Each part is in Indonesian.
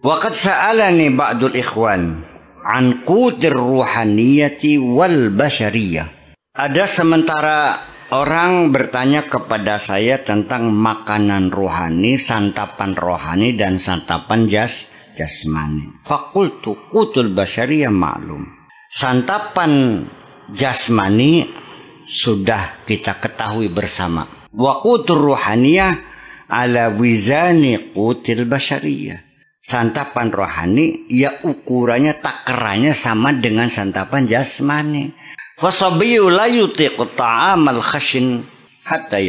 Waqad sa'alani ba'dul ikhwan an qutir ruhaniyati wal bashariyah. Ada sementara orang bertanya kepada saya tentang makanan rohani, santapan rohani dan santapan jas jasmani. Fakultu kutul bashariyah maklum. Santapan jasmani sudah kita ketahui bersama. Wa qutur ruhaniyah ala wizani qutil bashariyah santapan rohani ya ukurannya takarannya sama dengan santapan jasmani. Fasabiyu la yutiqu ta'amal khashin. Hatta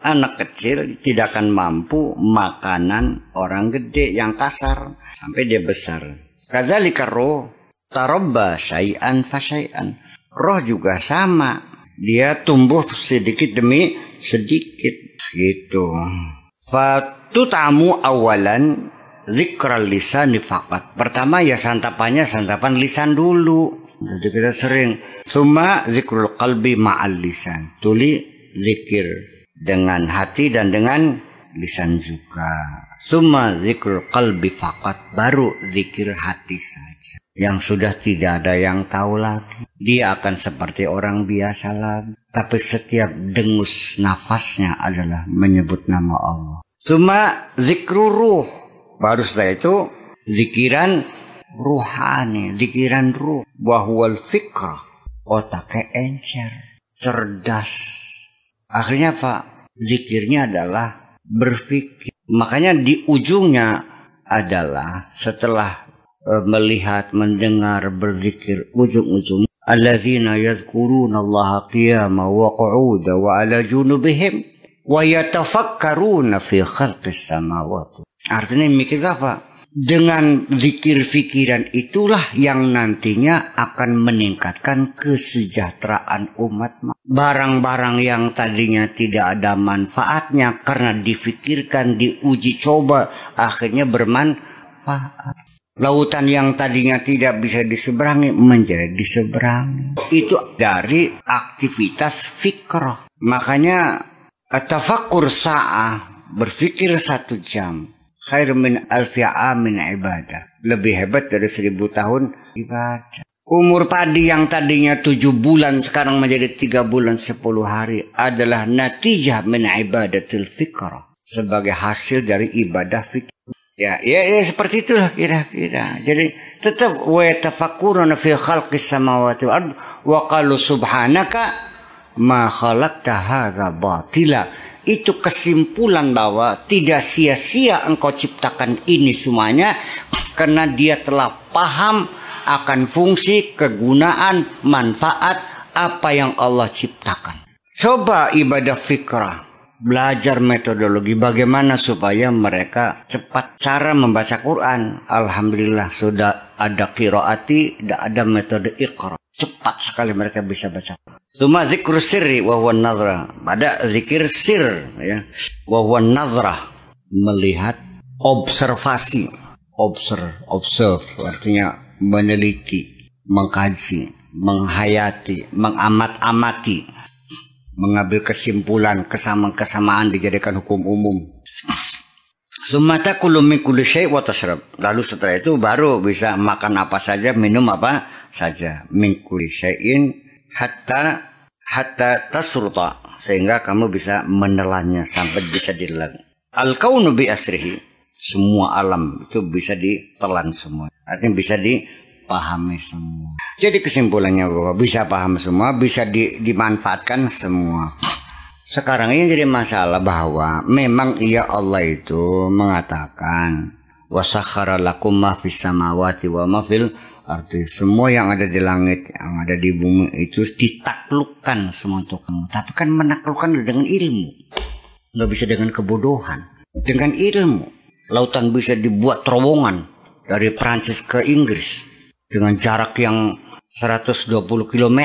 anak kecil tidak akan mampu makanan orang gede yang kasar sampai dia besar. Kadzalika roh tarabba syai'an fa syai'an. Roh juga sama. Dia tumbuh sedikit demi sedikit. Gitu. Fatutamu awalan zikral lisan fakat. Pertama ya santapannya santapan lisan dulu. Jadi kita sering. Suma zikrul qalbi ma'al lisan. Tuli zikir dengan hati dan dengan lisan juga. Suma zikrul qalbi fakat. Baru zikir hati saja. Yang sudah tidak ada yang tahu lagi. Dia akan seperti orang biasa lagi. Tapi setiap dengus nafasnya adalah menyebut nama Allah. Suma zikru ruh Baru setelah itu zikiran ruhani, zikiran ruh. Wahwal fikra. Otaknya encer, cerdas. Akhirnya apa? Zikirnya adalah berpikir. Makanya di ujungnya adalah setelah uh, melihat, mendengar, berzikir, ujung-ujungnya alladzina yadhkuruna Allah qiyama wa qu'uda wa ala junubihim wa yatafakkaruna fi khalqis samawati Artinya mikir apa? Dengan zikir fikiran itulah yang nantinya akan meningkatkan kesejahteraan umat. Barang-barang yang tadinya tidak ada manfaatnya karena difikirkan, diuji coba, akhirnya bermanfaat. Lautan yang tadinya tidak bisa diseberangi menjadi diseberangi. Itu dari aktivitas fikroh. Makanya tafakur sa'ah berfikir satu jam khair min alfi amin ibadah. Lebih hebat dari seribu tahun ibadah. Umur padi yang tadinya tujuh bulan sekarang menjadi tiga bulan sepuluh hari adalah natijah min ibadatil fikra sebagai hasil dari ibadah fikir. Ya, ya, ya seperti itulah kira-kira. Jadi tetap wa tafakkuruna fi khalqis samawati wal wa qalu subhanaka ma khalaqta hadza batila itu kesimpulan bahwa tidak sia-sia engkau ciptakan ini semuanya karena dia telah paham akan fungsi, kegunaan, manfaat apa yang Allah ciptakan. Coba ibadah fikrah, belajar metodologi bagaimana supaya mereka cepat cara membaca Quran. Alhamdulillah sudah ada kiroati, ada metode ikhra. Cepat sekali mereka bisa baca. Suma zikru sirri wa huwa nazra. Ada zikir sir ya. Wa huwa. Melihat observasi. Observe, observe artinya meneliti, mengkaji, menghayati, mengamat-amati, mengambil kesimpulan, kesamaan-kesamaan dijadikan hukum umum. Sumata kulumi kulli wa tashrab. Lalu setelah itu baru bisa makan apa saja, minum apa saja. Min kulli syai'in hatta hatta tasruta sehingga kamu bisa menelannya sampai bisa dilan. Al kaunu bi asrihi semua alam itu bisa ditelan semua. Artinya bisa dipahami semua. Jadi kesimpulannya bahwa bisa paham semua, bisa di, dimanfaatkan semua. Sekarang ini jadi masalah bahwa memang ia Allah itu mengatakan wasakhara lakum ma fis samawati wa ma fil Arti semua yang ada di langit, yang ada di bumi itu ditaklukkan semua untuk kamu. Tapi kan menaklukkan dengan ilmu. Nggak bisa dengan kebodohan. Dengan ilmu. Lautan bisa dibuat terowongan dari Prancis ke Inggris. Dengan jarak yang 120 km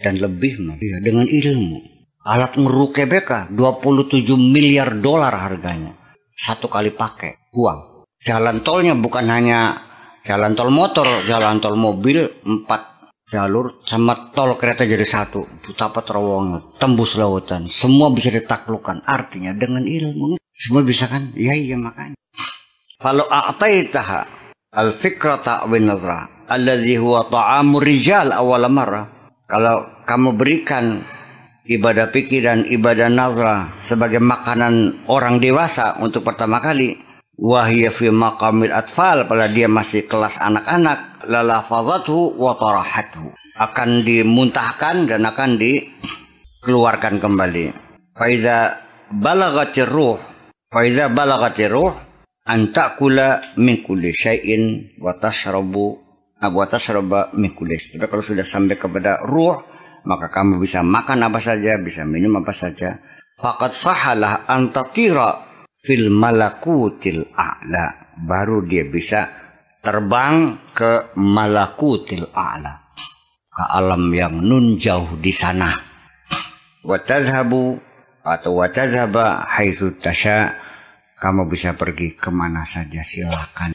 dan lebih. Ya, dengan ilmu. Alat ngeruke BK 27 miliar dolar harganya. Satu kali pakai uang. Jalan tolnya bukan hanya jalan tol motor jalan tol mobil empat jalur sama tol kereta jadi satu. Betapa terowongan tembus lautan. Semua bisa ditaklukkan artinya dengan ilmu. Semua bisa kan? Iya iya makanya. Falau a'taitaha al-fikrata wa nazra alladhi huwa ta'amur rijal awal marah. Kalau kamu berikan ibadah pikir dan ibadah nazra sebagai makanan orang dewasa untuk pertama kali, wahya fi maqamil atfal pada dia masih kelas anak-anak, lalafazathu wa tarahathu. Akan dimuntahkan dan akan dikeluarkan kembali. Faidha balagatir ruh, faidha balagatir ruh, an ta'kula min kulli syai'in wa tashrabu min kulis. Tapi kalau sudah sampai kepada ruh, maka kamu bisa makan apa saja, bisa minum apa saja. Fakat sahalah antatira fil malakutil a'la. Baru dia bisa terbang ke malakutil a'la. Ke alam yang nun jauh di sana. Watadhabu atau watadhaba haitsu tasha. Kamu bisa pergi ke mana saja silakan.